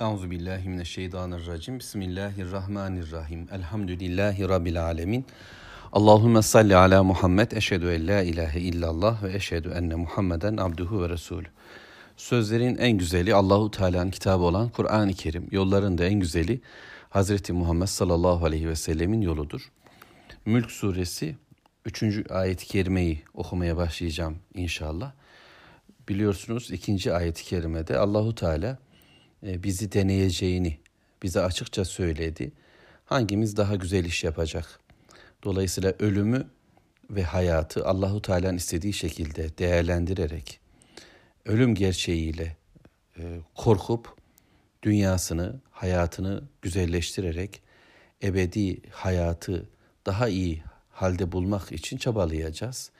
Euzu billahi mineşşeytanirracim. Bismillahirrahmanirrahim. Elhamdülillahi rabbil alamin. Allahumme salli ala Muhammed. Eşhedü en la ilahe illallah ve eşhedü enne Muhammeden abduhu ve resulü. Sözlerin en güzeli Allahu Teala'nın kitabı olan Kur'an-ı Kerim. Yolların da en güzeli Hazreti Muhammed sallallahu aleyhi ve sellemin yoludur. Mülk suresi 3. ayet-i kerimeyi okumaya başlayacağım inşallah. Biliyorsunuz ikinci ayet-i kerimede Allahu Teala bizi deneyeceğini bize açıkça söyledi. Hangimiz daha güzel iş yapacak? Dolayısıyla ölümü ve hayatı Allahu Teala'nın istediği şekilde değerlendirerek ölüm gerçeğiyle e, korkup dünyasını, hayatını güzelleştirerek ebedi hayatı daha iyi halde bulmak için çabalayacağız.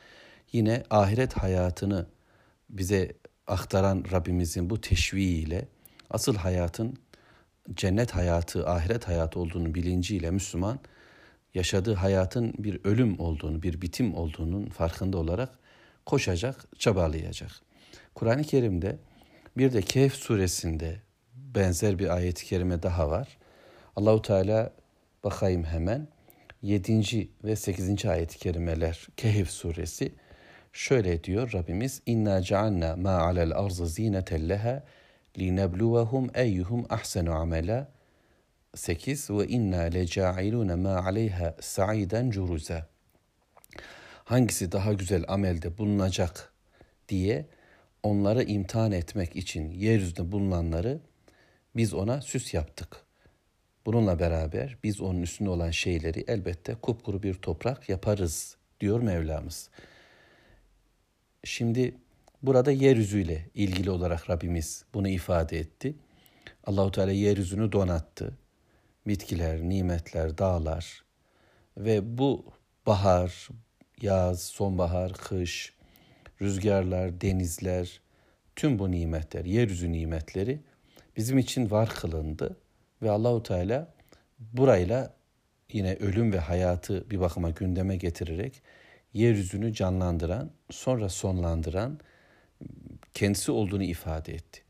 Yine ahiret hayatını bize aktaran Rabbimizin bu teşviğiyle asıl hayatın cennet hayatı, ahiret hayatı olduğunu bilinciyle Müslüman yaşadığı hayatın bir ölüm olduğunu, bir bitim olduğunun farkında olarak koşacak, çabalayacak. Kur'an-ı Kerim'de bir de Kehf suresinde benzer bir ayet-i kerime daha var. Allahu Teala bakayım hemen 7. ve 8. ayet-i kerimeler Kehf suresi şöyle diyor Rabbimiz inna cealna ma alel ardı zineten leha linebluwahum eyyuhum ahsenu amela 8 ve inna leca'ilune ma aleyha sa'iden curuza hangisi daha güzel amelde bulunacak diye onları imtihan etmek için yeryüzünde bulunanları biz ona süs yaptık. Bununla beraber biz onun üstünde olan şeyleri elbette kupkuru bir toprak yaparız diyor Mevlamız. Şimdi Burada yeryüzüyle ilgili olarak Rabbimiz bunu ifade etti. Allahu Teala yeryüzünü donattı. Bitkiler, nimetler, dağlar ve bu bahar, yaz, sonbahar, kış, rüzgarlar, denizler, tüm bu nimetler, yeryüzü nimetleri bizim için var kılındı ve Allahu Teala burayla yine ölüm ve hayatı bir bakıma gündeme getirerek yeryüzünü canlandıran, sonra sonlandıran kendisi olduğunu ifade etti.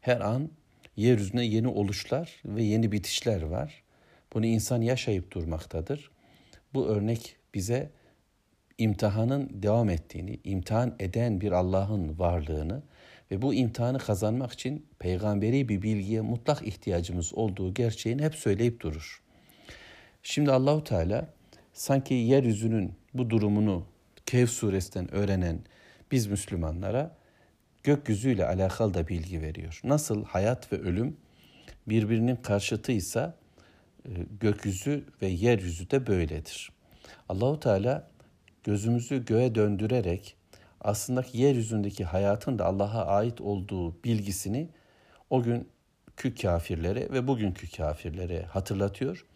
Her an yeryüzünde yeni oluşlar ve yeni bitişler var. Bunu insan yaşayıp durmaktadır. Bu örnek bize imtihanın devam ettiğini, imtihan eden bir Allah'ın varlığını ve bu imtihanı kazanmak için peygamberi bir bilgiye mutlak ihtiyacımız olduğu gerçeğini hep söyleyip durur. Şimdi Allahu Teala sanki yeryüzünün bu durumunu Kehf suresinden öğrenen biz Müslümanlara gökyüzüyle alakalı da bilgi veriyor. Nasıl hayat ve ölüm birbirinin karşıtıysa e, gökyüzü ve yeryüzü de böyledir. Allahu Teala gözümüzü göğe döndürerek aslında yeryüzündeki hayatın da Allah'a ait olduğu bilgisini o günkü kafirlere ve bugünkü kafirlere hatırlatıyor.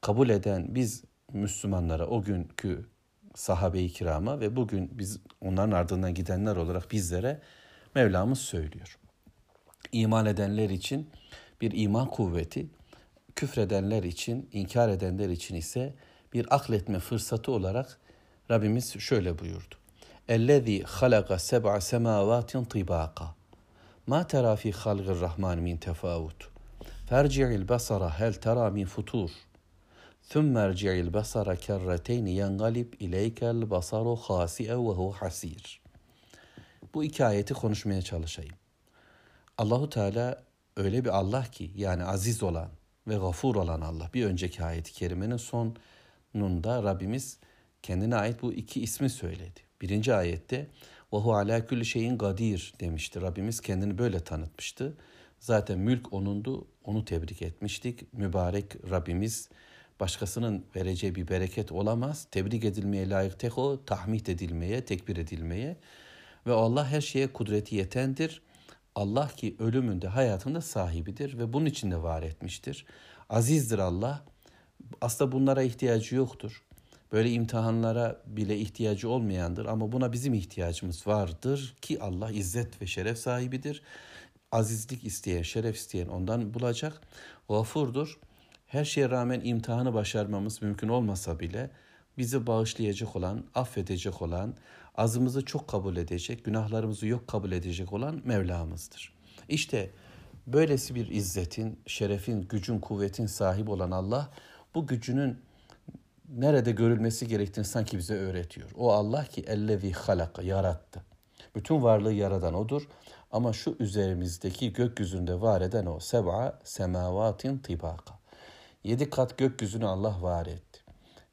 Kabul eden biz Müslümanlara o günkü sahabe-i kirama ve bugün biz onların ardından gidenler olarak bizlere Mevlamız söylüyor. İman edenler için bir iman kuvveti, küfredenler için, inkar edenler için ise bir akletme fırsatı olarak Rabbimiz şöyle buyurdu. اَلَّذ۪ي خَلَقَ سَبْعَ سَمَاوَاتٍ طِبَاقًا مَا تَرَى ف۪ي خَلْقِ الرَّحْمَانِ مِنْ تَفَاوُتٍ فَارْجِعِ الْبَصَرَ هَلْ تَرَى مِنْ فُتُورٍ ثُمَّ ارْجِعِ الْبَصَرَ كَرَّتَيْنِ يَنْغَلِبْ إِلَيْكَ الْبَصَرُ خَاسِئًا وَهُوَ حَسِيرٌ bu iki ayeti konuşmaya çalışayım. Allahu Teala öyle bir Allah ki yani aziz olan ve gafur olan Allah. Bir önceki ayet-i kerimenin sonunda Rabbimiz kendine ait bu iki ismi söyledi. Birinci ayette وَهُ ala kulli şeyin gadir demişti. Rabbimiz kendini böyle tanıtmıştı. Zaten mülk onundu, onu tebrik etmiştik. Mübarek Rabbimiz başkasının vereceği bir bereket olamaz. Tebrik edilmeye layık tek o, tahmid edilmeye, tekbir edilmeye. Ve Allah her şeye kudreti yetendir. Allah ki ölümünde hayatında sahibidir ve bunun için de var etmiştir. Azizdir Allah. Aslında bunlara ihtiyacı yoktur. Böyle imtihanlara bile ihtiyacı olmayandır ama buna bizim ihtiyacımız vardır ki Allah izzet ve şeref sahibidir. Azizlik isteyen, şeref isteyen ondan bulacak. Gafurdur. Her şeye rağmen imtihanı başarmamız mümkün olmasa bile bizi bağışlayacak olan, affedecek olan, azımızı çok kabul edecek, günahlarımızı yok kabul edecek olan Mevlamızdır. İşte Böylesi bir izzetin, şerefin, gücün, kuvvetin sahibi olan Allah bu gücünün nerede görülmesi gerektiğini sanki bize öğretiyor. O Allah ki ellevi halaka yarattı. Bütün varlığı yaradan odur. Ama şu üzerimizdeki gökyüzünde var eden o seb'a semavatin tibaka. Yedi kat gökyüzünü Allah var etti.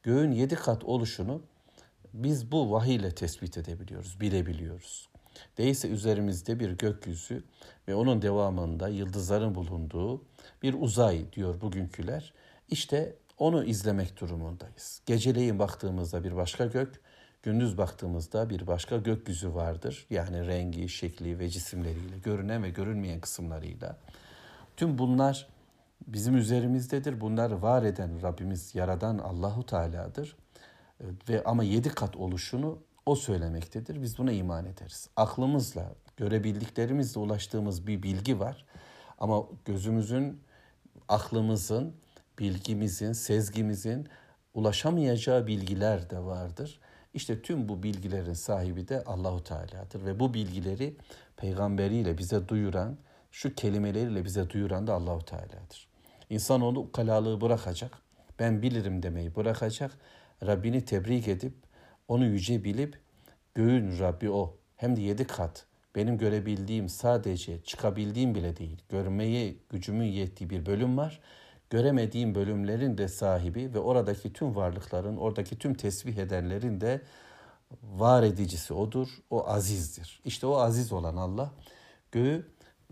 Göğün yedi kat oluşunu biz bu vahiy ile tespit edebiliyoruz, bilebiliyoruz. Değilse üzerimizde bir gökyüzü ve onun devamında yıldızların bulunduğu bir uzay diyor bugünküler. İşte onu izlemek durumundayız. Geceleyin baktığımızda bir başka gök, gündüz baktığımızda bir başka gökyüzü vardır. Yani rengi, şekli ve cisimleriyle, görünen ve görünmeyen kısımlarıyla. Tüm bunlar bizim üzerimizdedir. Bunlar var eden Rabbimiz, yaradan Allahu Teala'dır. Ve ama yedi kat oluşunu o söylemektedir. Biz buna iman ederiz. Aklımızla, görebildiklerimizle ulaştığımız bir bilgi var. Ama gözümüzün, aklımızın, bilgimizin, sezgimizin ulaşamayacağı bilgiler de vardır. İşte tüm bu bilgilerin sahibi de Allahu Teala'dır ve bu bilgileri peygamberiyle bize duyuran, şu kelimeleriyle bize duyuran da Allahu Teala'dır. İnsanoğlu ukalalığı bırakacak, ben bilirim demeyi bırakacak, Rabbini tebrik edip onu yüce bilip göğün Rabbi o hem de yedi kat benim görebildiğim sadece çıkabildiğim bile değil görmeye gücümün yettiği bir bölüm var göremediğim bölümlerin de sahibi ve oradaki tüm varlıkların, oradaki tüm tesbih edenlerin de var edicisi odur. O azizdir. İşte o aziz olan Allah göğü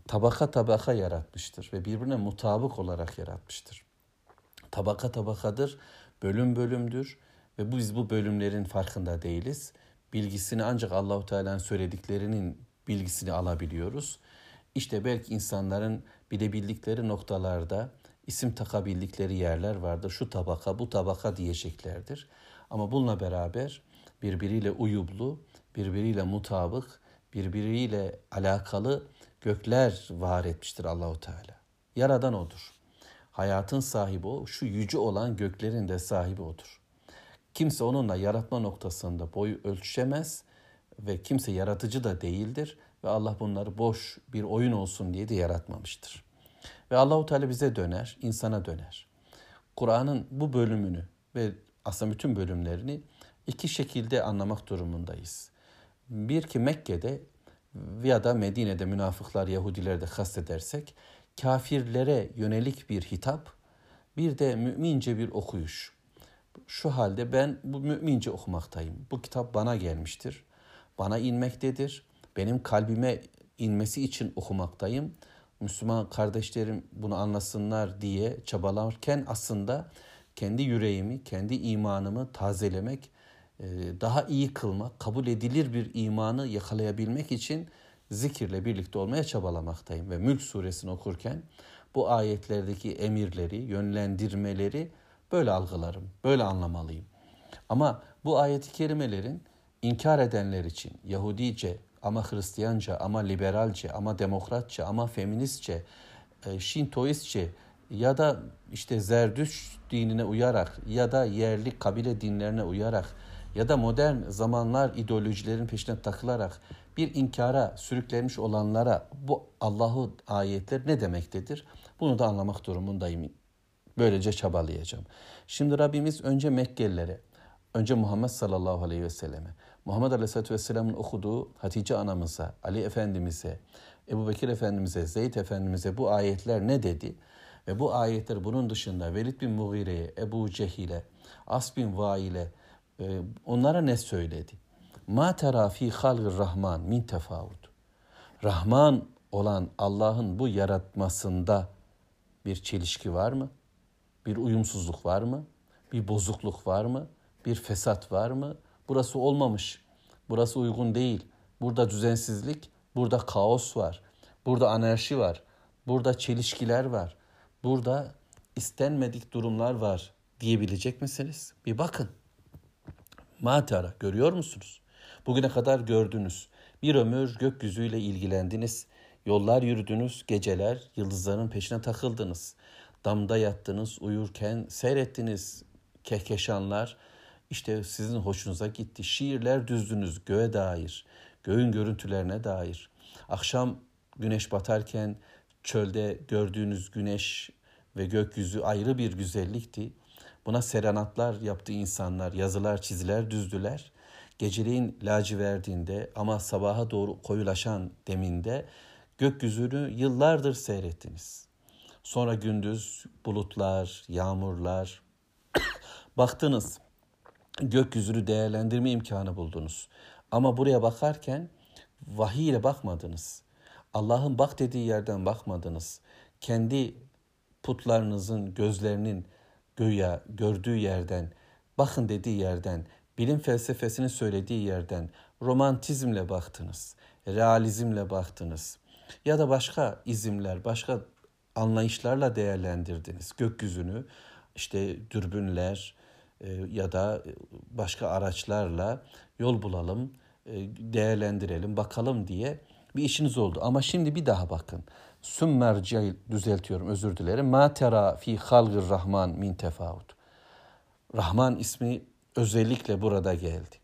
tabaka tabaka yaratmıştır ve birbirine mutabık olarak yaratmıştır. Tabaka tabakadır, bölüm bölümdür ve biz bu bölümlerin farkında değiliz. Bilgisini ancak Allahu Teala'nın söylediklerinin bilgisini alabiliyoruz. İşte belki insanların bilebildikleri noktalarda isim takabildikleri yerler vardır. Şu tabaka, bu tabaka diyeceklerdir. Ama bununla beraber birbiriyle uyumlu, birbiriyle mutabık, birbiriyle alakalı gökler var etmiştir Allahu Teala. Yaradan odur. Hayatın sahibi o, şu yüce olan göklerin de sahibi odur. Kimse onunla yaratma noktasında boyu ölçüşemez ve kimse yaratıcı da değildir ve Allah bunları boş bir oyun olsun diye de yaratmamıştır. Ve Allahu Teala bize döner, insana döner. Kur'an'ın bu bölümünü ve aslında bütün bölümlerini iki şekilde anlamak durumundayız. Bir ki Mekke'de ya da Medine'de münafıklar, Yahudiler de kastedersek kafirlere yönelik bir hitap, bir de mümince bir okuyuş. Şu halde ben bu mümince okumaktayım. Bu kitap bana gelmiştir. Bana inmektedir. Benim kalbime inmesi için okumaktayım. Müslüman kardeşlerim bunu anlasınlar diye çabalarken aslında kendi yüreğimi, kendi imanımı tazelemek, e, daha iyi kılmak, kabul edilir bir imanı yakalayabilmek için zikirle birlikte olmaya çabalamaktayım. Ve Mülk suresini okurken bu ayetlerdeki emirleri, yönlendirmeleri böyle algılarım, böyle anlamalıyım. Ama bu ayeti kerimelerin inkar edenler için Yahudice, ama Hristiyanca, ama liberalce, ama demokratça, ama feministçe, e, Şintoistçe ya da işte Zerdüş dinine uyarak ya da yerli kabile dinlerine uyarak ya da modern zamanlar ideolojilerin peşine takılarak bir inkara sürüklenmiş olanlara bu Allahu ayetler ne demektedir? Bunu da anlamak durumundayım. Böylece çabalayacağım. Şimdi Rabbimiz önce Mekkelilere, önce Muhammed sallallahu aleyhi ve selleme, Muhammed Aleyhisselatü Vesselam'ın okuduğu Hatice anamıza, Ali Efendimiz'e, Ebu Bekir Efendimiz'e, Zeyd Efendimiz'e bu ayetler ne dedi? Ve bu ayetler bunun dışında Velid bin Mughire'ye, Ebu Cehil'e, As bin Vail'e e, onlara ne söyledi? Ma tera fi halgir rahman min tefavut. Rahman olan Allah'ın bu yaratmasında bir çelişki var mı? Bir uyumsuzluk var mı? Bir bozukluk var mı? Bir fesat var mı? Burası olmamış. Burası uygun değil. Burada düzensizlik, burada kaos var. Burada anarşi var. Burada çelişkiler var. Burada istenmedik durumlar var diyebilecek misiniz? Bir bakın. Matara görüyor musunuz? Bugüne kadar gördünüz. Bir ömür gökyüzüyle ilgilendiniz. Yollar yürüdünüz, geceler yıldızların peşine takıldınız. Damda yattınız, uyurken seyrettiniz kehkeşanlar, işte sizin hoşunuza gitti. Şiirler düzdünüz göğe dair, göğün görüntülerine dair. Akşam güneş batarken çölde gördüğünüz güneş ve gökyüzü ayrı bir güzellikti. Buna serenatlar yaptı insanlar, yazılar, çiziler düzdüler. Geceliğin laciverdiğinde ama sabaha doğru koyulaşan deminde gökyüzünü yıllardır seyrettiniz. Sonra gündüz bulutlar, yağmurlar. Baktınız, gökyüzünü değerlendirme imkanı buldunuz. Ama buraya bakarken vahiy ile bakmadınız. Allah'ın bak dediği yerden bakmadınız. Kendi putlarınızın gözlerinin göya gördüğü yerden, bakın dediği yerden, bilim felsefesinin söylediği yerden romantizmle baktınız, realizmle baktınız ya da başka izimler, başka anlayışlarla değerlendirdiniz gökyüzünü. işte dürbünler e, ya da başka araçlarla yol bulalım, e, değerlendirelim, bakalım diye bir işiniz oldu. Ama şimdi bir daha bakın. Sümmerci düzeltiyorum özür dilerim. Ma tera fi halgir rahman min tefavut. Rahman ismi özellikle burada geldi.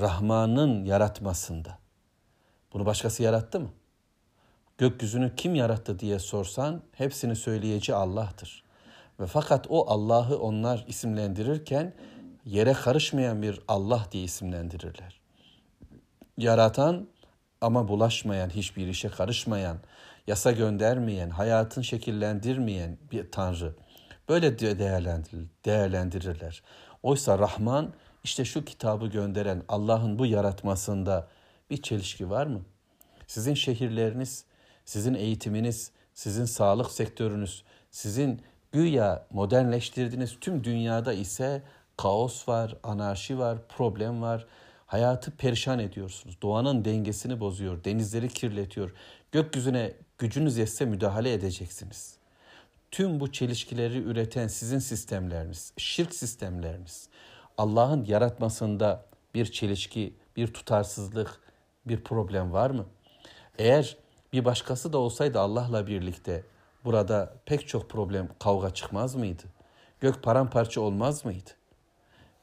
Rahman'ın yaratmasında. Bunu başkası yarattı mı? Gökyüzünü kim yarattı diye sorsan hepsini söyleyeceği Allah'tır. Ve fakat o Allah'ı onlar isimlendirirken yere karışmayan bir Allah diye isimlendirirler. Yaratan ama bulaşmayan, hiçbir işe karışmayan, yasa göndermeyen, hayatın şekillendirmeyen bir Tanrı. Böyle değerlendirir, değerlendirirler. Oysa Rahman işte şu kitabı gönderen Allah'ın bu yaratmasında bir çelişki var mı? Sizin şehirleriniz, sizin eğitiminiz, sizin sağlık sektörünüz, sizin güya modernleştirdiğiniz tüm dünyada ise kaos var, anarşi var, problem var. Hayatı perişan ediyorsunuz. Doğanın dengesini bozuyor, denizleri kirletiyor. Gökyüzüne gücünüz yetse müdahale edeceksiniz. Tüm bu çelişkileri üreten sizin sistemleriniz, şirk sistemleriniz, Allah'ın yaratmasında bir çelişki, bir tutarsızlık, bir problem var mı? Eğer bir başkası da olsaydı Allah'la birlikte burada pek çok problem, kavga çıkmaz mıydı? Gök paramparça olmaz mıydı?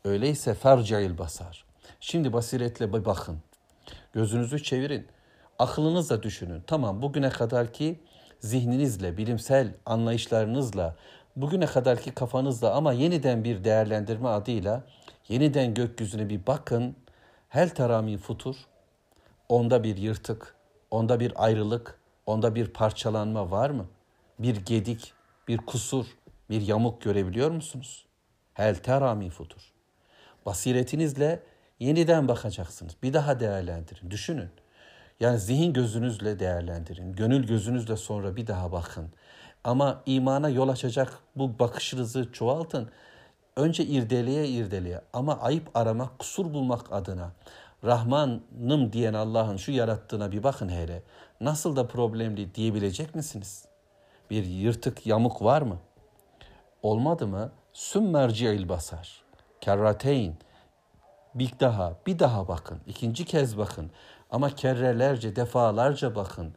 Öyleyse fercail basar. Şimdi basiretle bir bakın. Gözünüzü çevirin. Aklınızla düşünün. Tamam bugüne kadar ki zihninizle, bilimsel anlayışlarınızla, bugüne kadarki kafanızla ama yeniden bir değerlendirme adıyla yeniden gökyüzüne bir bakın. Hel terami futur. Onda bir yırtık, onda bir ayrılık, onda bir parçalanma var mı? Bir gedik, bir kusur, bir yamuk görebiliyor musunuz? Hel terami futur. Basiretinizle yeniden bakacaksınız. Bir daha değerlendirin, düşünün. Yani zihin gözünüzle değerlendirin. Gönül gözünüzle sonra bir daha bakın. Ama imana yol açacak bu bakışınızı çoğaltın. Önce irdeleye irdeleye ama ayıp aramak, kusur bulmak adına Rahmanım diyen Allah'ın şu yarattığına bir bakın hele. Nasıl da problemli diyebilecek misiniz? Bir yırtık yamuk var mı? Olmadı mı? Sümmerci'il basar. Kerrateyn. Bir daha, bir daha bakın. ikinci kez bakın. Ama kerrelerce, defalarca bakın.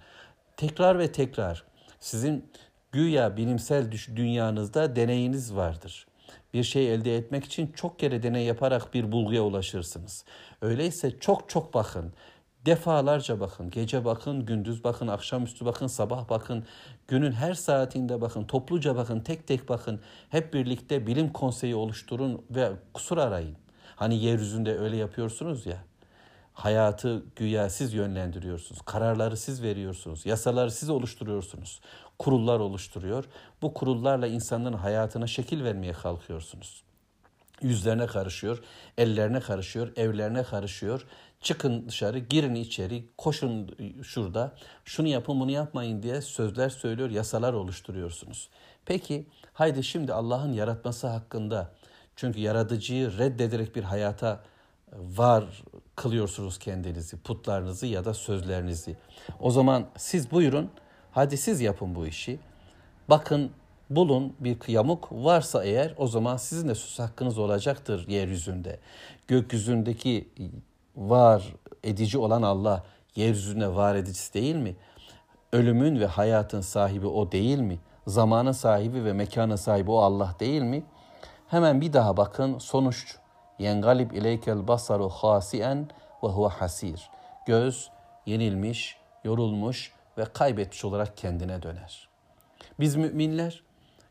Tekrar ve tekrar. Sizin güya bilimsel dünyanızda deneyiniz vardır. Bir şey elde etmek için çok kere deney yaparak bir bulguya ulaşırsınız. Öyleyse çok çok bakın. Defalarca bakın. Gece bakın, gündüz bakın, akşamüstü bakın, sabah bakın. Günün her saatinde bakın, topluca bakın, tek tek bakın. Hep birlikte bilim konseyi oluşturun ve kusur arayın. Hani yeryüzünde öyle yapıyorsunuz ya. Hayatı güya siz yönlendiriyorsunuz. Kararları siz veriyorsunuz. Yasaları siz oluşturuyorsunuz. Kurullar oluşturuyor. Bu kurullarla insanların hayatına şekil vermeye kalkıyorsunuz. Yüzlerine karışıyor, ellerine karışıyor, evlerine karışıyor. Çıkın dışarı, girin içeri, koşun şurada, şunu yapın bunu yapmayın diye sözler söylüyor, yasalar oluşturuyorsunuz. Peki haydi şimdi Allah'ın yaratması hakkında çünkü yaratıcıyı reddederek bir hayata var kılıyorsunuz kendinizi, putlarınızı ya da sözlerinizi. O zaman siz buyurun, hadi siz yapın bu işi. Bakın bulun bir kıyamuk varsa eğer o zaman sizin de söz hakkınız olacaktır yeryüzünde. Gökyüzündeki var edici olan Allah yeryüzünde var edicisi değil mi? Ölümün ve hayatın sahibi o değil mi? Zamanın sahibi ve mekanın sahibi o Allah değil mi? Hemen bir daha bakın sonuç. Yengalib ileykel basaru hasien ve huve hasir. Göz yenilmiş, yorulmuş, ve kaybetmiş olarak kendine döner. Biz müminler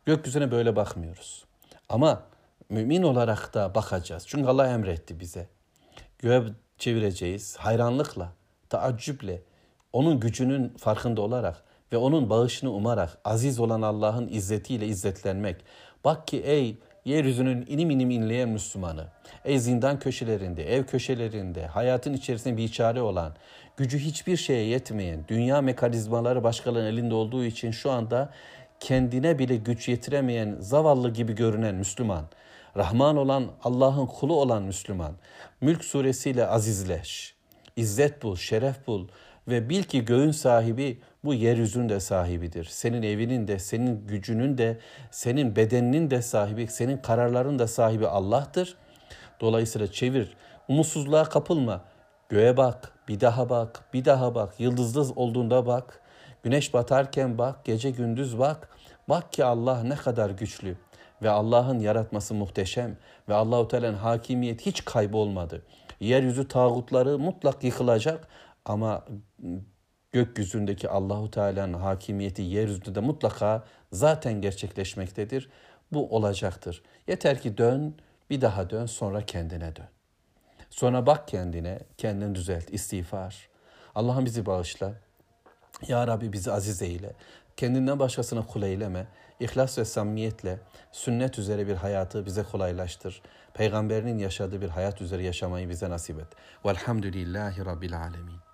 gökyüzüne böyle bakmıyoruz. Ama mümin olarak da bakacağız. Çünkü Allah emretti bize. Göğe çevireceğiz hayranlıkla, taaccüple, onun gücünün farkında olarak ve onun bağışını umarak aziz olan Allah'ın izzetiyle izzetlenmek. Bak ki ey yeryüzünün inim inim inleyen Müslümanı, ey zindan köşelerinde, ev köşelerinde, hayatın içerisinde bir çare olan, gücü hiçbir şeye yetmeyen, dünya mekanizmaları başkalarının elinde olduğu için şu anda kendine bile güç yetiremeyen zavallı gibi görünen Müslüman, Rahman olan Allah'ın kulu olan Müslüman, Mülk suresiyle azizleş, izzet bul, şeref bul ve bil ki göğün sahibi bu yeryüzünün de sahibidir. Senin evinin de, senin gücünün de, senin bedeninin de sahibi, senin kararların da sahibi Allah'tır. Dolayısıyla çevir, umutsuzluğa kapılma. Göğe bak, bir daha bak, bir daha bak. Yıldızlı olduğunda bak. Güneş batarken bak, gece gündüz bak. Bak ki Allah ne kadar güçlü ve Allah'ın yaratması muhteşem ve Allahu Teala'nın hakimiyet hiç kaybolmadı. Yeryüzü tağutları mutlak yıkılacak ama gökyüzündeki Allahu Teala'nın hakimiyeti yeryüzünde de mutlaka zaten gerçekleşmektedir. Bu olacaktır. Yeter ki dön, bir daha dön, sonra kendine dön. Sonra bak kendine, kendini düzelt, istiğfar. Allah'ım bizi bağışla. Ya Rabbi bizi aziz eyle. Kendinden başkasına kul eyleme. İhlas ve samimiyetle sünnet üzere bir hayatı bize kolaylaştır. Peygamberinin yaşadığı bir hayat üzere yaşamayı bize nasip et. Velhamdülillahi Rabbil Alemin.